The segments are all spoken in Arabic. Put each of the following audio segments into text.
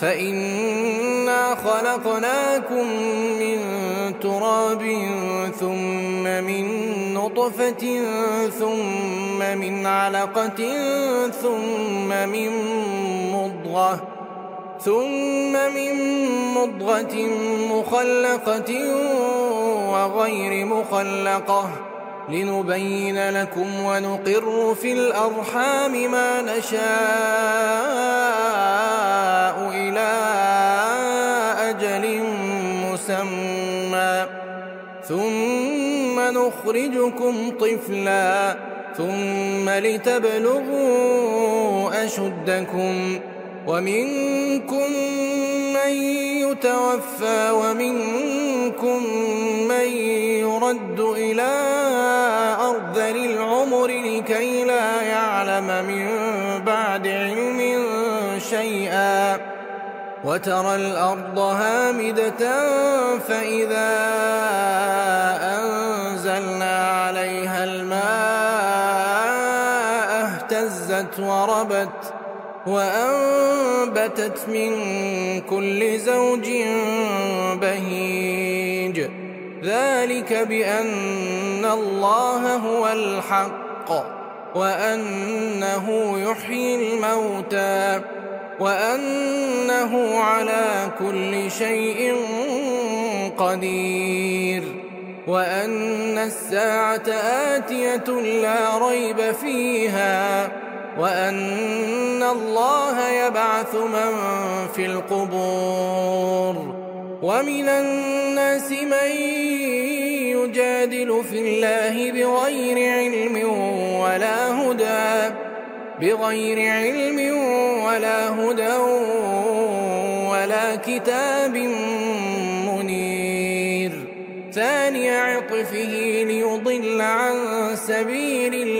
فإنا خلقناكم من تراب ثم من نطفة ثم من علقة ثم من مضغة ثم من مضغة مخلقة وغير مخلقة لنبين لكم ونقر في الأرحام ما نشاء إلى أجل مسمى. ثم نخرجكم طفلا. ثم لتبلغوا أشدكم. ومنكم من يتوفى ومنكم من يرد إلى أرذل العمر لكي لا يعلم من بعد علم شيئا وترى الأرض هامدة فإذا أنزلنا عليها الماء اهتزت وربت وأنبتت من كل زوج بهيج. ذلك بأن الله هو الحق وأنه يحيي الموتى وأنه على كل شيء قدير. وأن الساعة آتية لا ريب فيها وأن الله يبعث من في القبور ومن الناس من يجادل في الله بغير علم ولا هدى بغير علم ولا هدى ولا كتاب منير. ثاني عطفه ليضل عن سبيل الله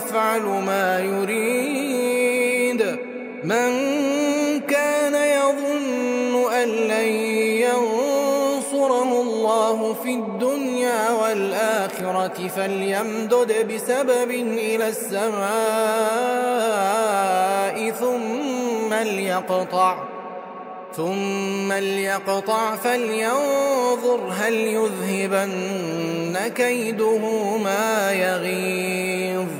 يفعل ما يريد. من كان يظن أن لن ينصره الله في الدنيا والآخرة فليمدد بسبب إلى السماء ثم ليقطع. ثم ليقطع فلينظر هل يذهبن كيده ما يغيظ.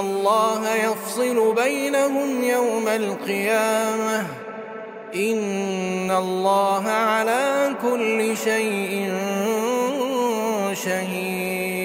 الله يفصل بينهم يوم القيامة. إن الله على كل شيء شهيد.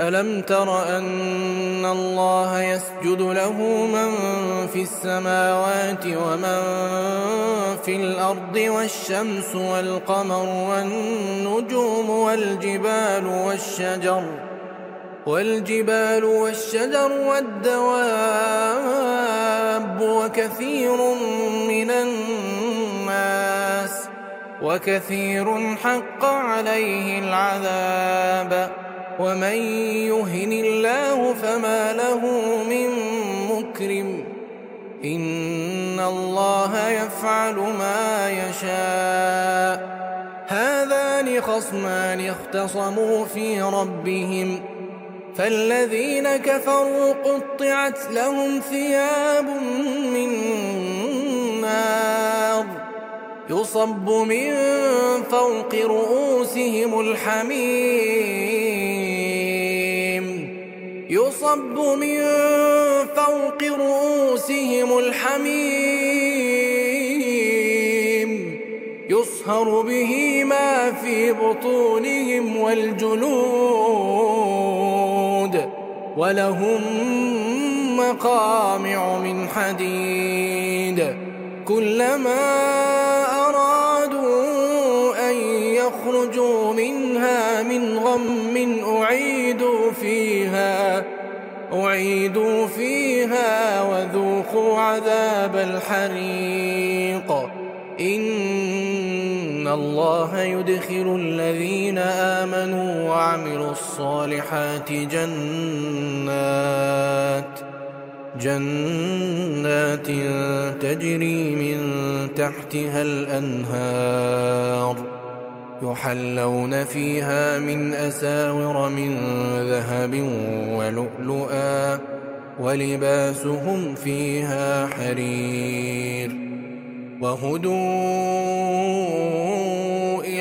ألم تر أن الله يسجد له من في السماوات ومن في الأرض والشمس والقمر والنجوم والجبال والشجر والجبال والشجر والدواب وكثير من الناس وكثير حق عليه العذاب ومن يهن الله فما له من مكرم إن الله يفعل ما يشاء هذان خصمان اختصموا في ربهم فالذين كفروا قطعت لهم ثياب من نار يصب من فوق رؤوسهم الحميم يصب من فوق رؤوسهم الحميم يصهر به ما في بطونهم والجلود ولهم مقامع من حديد. كلما أرادوا أن يخرجوا منها من غم أعيدوا فيها أعيدوا فيها وذوقوا عذاب الحريق. إن الله يدخل الذين آمنوا وعملوا الصالحات جنات جنات تجري من تحتها الأنهار يحلون فيها من أساور من ذهب ولؤلؤا ولباسهم فيها حرير وهدوا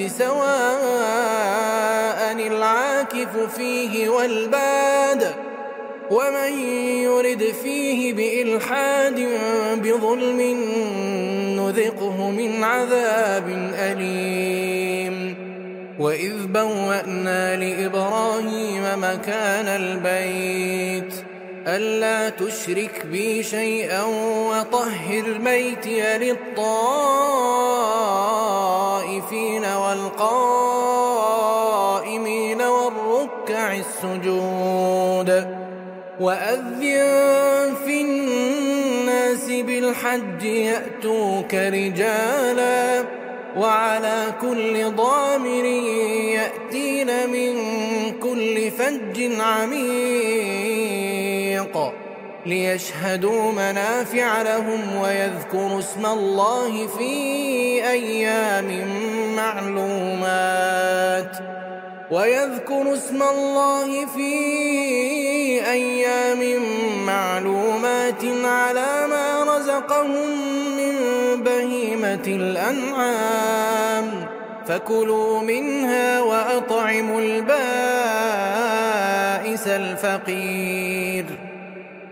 سواء العاكف فيه والباد ومن يرد فيه بإلحاد بظلم نذقه من عذاب أليم. وإذ بوأنا لإبراهيم مكان البيت ألا تشرك بي شيئا وطهر بيتي للطائفين والقائمين والركع السجود وأذن في الناس بالحج يأتوك رجالا وعلى كل ضامر يأتين من كل فج عميق ليشهدوا منافع لهم ويذكروا اسم الله في أيام معلومات ويذكر اسم الله في أيام معلومات على ما رزقهم من بهيمة الأنعام فكلوا منها وأطعموا البائس الفقير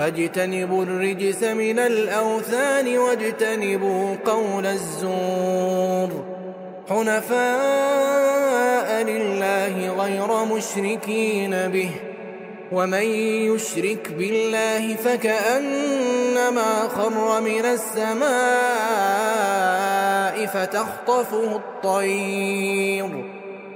فاجتنبوا الرجس من الأوثان واجتنبوا قول الزور. حنفاء لله غير مشركين به ومن يشرك بالله فكأنما خر من السماء فتخطفه الطير.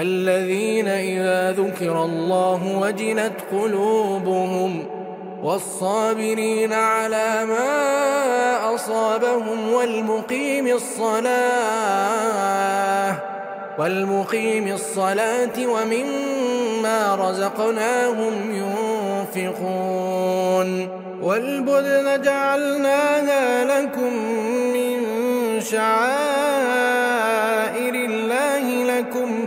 الذين إذا ذكر الله وجلت قلوبهم والصابرين على ما أصابهم والمقيم الصلاة والمقيم الصلاة ومما رزقناهم ينفقون والبدن جعلناها لكم من شعائر الله لكم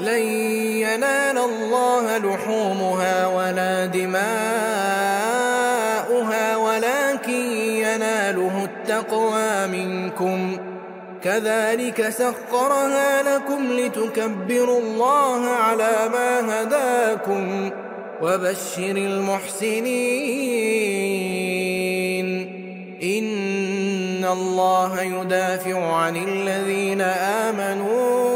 لن ينال الله لحومها ولا دماؤها ولكن يناله التقوى منكم. كذلك سخرها لكم لتكبروا الله على ما هداكم وبشر المحسنين. إن الله يدافع عن الذين آمنوا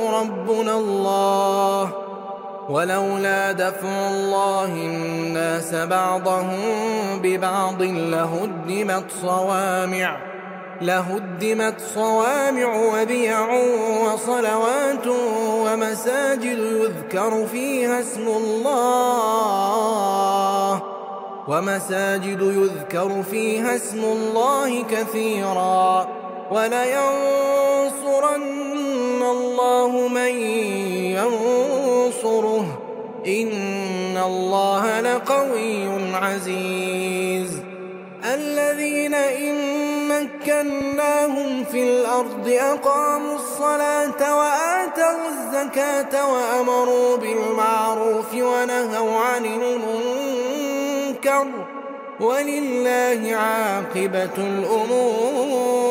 ربنا الله ولولا دفع الله الناس بعضهم ببعض لهدمت صوامع لهدمت صوامع وبيع وصلوات ومساجد يذكر فيها اسم الله ومساجد يذكر فيها اسم الله كثيرا. ولينصرن الله من ينصره. إن الله لقوي عزيز. الذين إن مكناهم في الأرض أقاموا الصلاة وآتوا الزكاة وأمروا بالمعروف ونهوا عن المنكر. ولله عاقبة الأمور.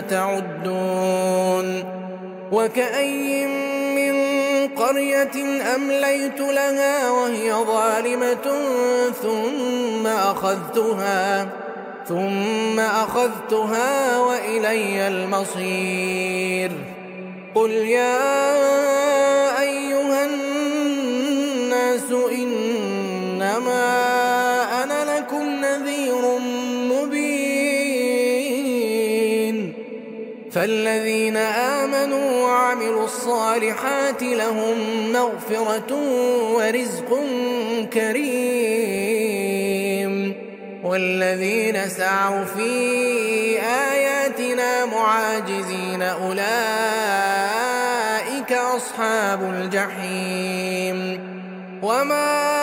تعدون وكأي من قرية أمليت لها وهي ظالمة ثم أخذتها ثم أخذتها وإلي المصير قل يا فالذين آمنوا وعملوا الصالحات لهم مغفرة ورزق كريم والذين سعوا في آياتنا معاجزين أولئك أصحاب الجحيم وما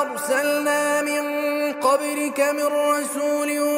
أرسلنا من قبلك من رسول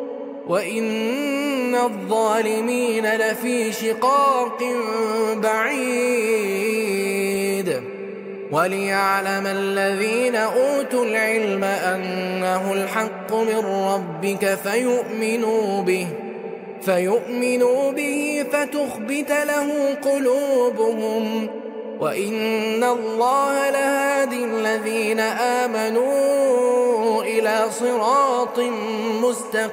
وإن الظالمين لفي شقاق بعيد وليعلم الذين أوتوا العلم أنه الحق من ربك فيؤمنوا به فيؤمنوا به فتخبت له قلوبهم وإن الله لهادي الذين آمنوا إلى صراط مستقيم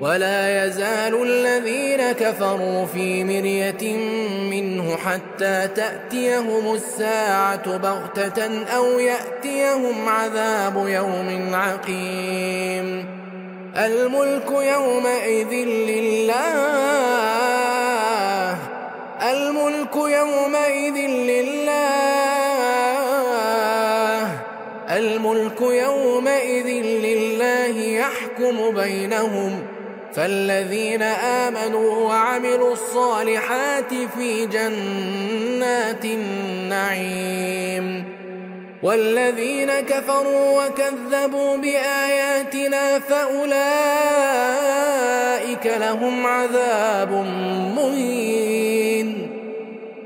ولا يزال الذين كفروا في مرية منه حتى تأتيهم الساعة بغتة أو يأتيهم عذاب يوم عقيم الملك يومئذ لله الملك يومئذ لله. الملك يومئذ لله يحكم بينهم. فالذين آمنوا وعملوا الصالحات في جنات النعيم. والذين كفروا وكذبوا بآياتنا فأولئك لهم عذاب مهين.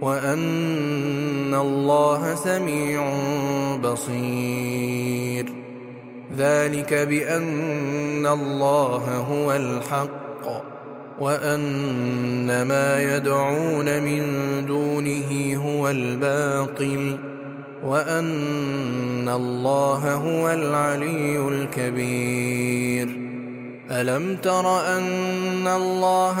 وأن الله سميع بصير ذلك بأن الله هو الحق وأن ما يدعون من دونه هو الباطل وأن الله هو العلي الكبير ألم تر أن الله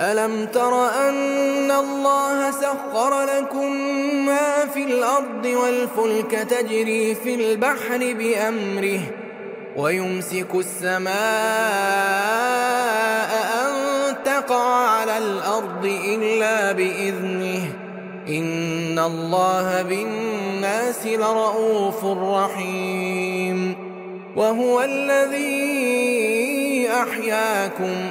ألم تر أن الله سخر لكم ما في الأرض والفلك تجري في البحر بأمره ويمسك السماء أن تقع على الأرض إلا بإذنه إن الله بالناس لرؤوف رحيم وهو الذي أحياكم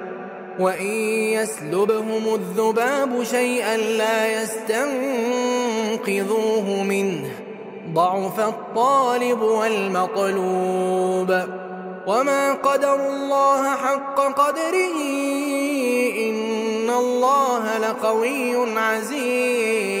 وإن يسلبهم الذباب شيئا لا يستنقذوه منه. ضعف الطالب والمطلوب وما قدر الله حق قدره. إن الله لقوي عزيز.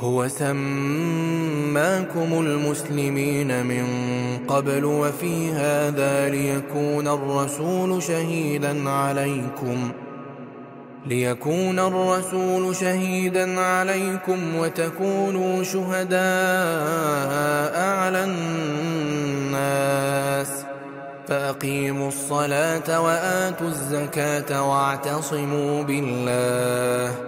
هو سماكم المسلمين من قبل وفي هذا ليكون الرسول شهيدا عليكم. ليكون الرسول شهيدا عليكم وتكونوا شهداء على الناس. فأقيموا الصلاة وآتوا الزكاة واعتصموا بالله.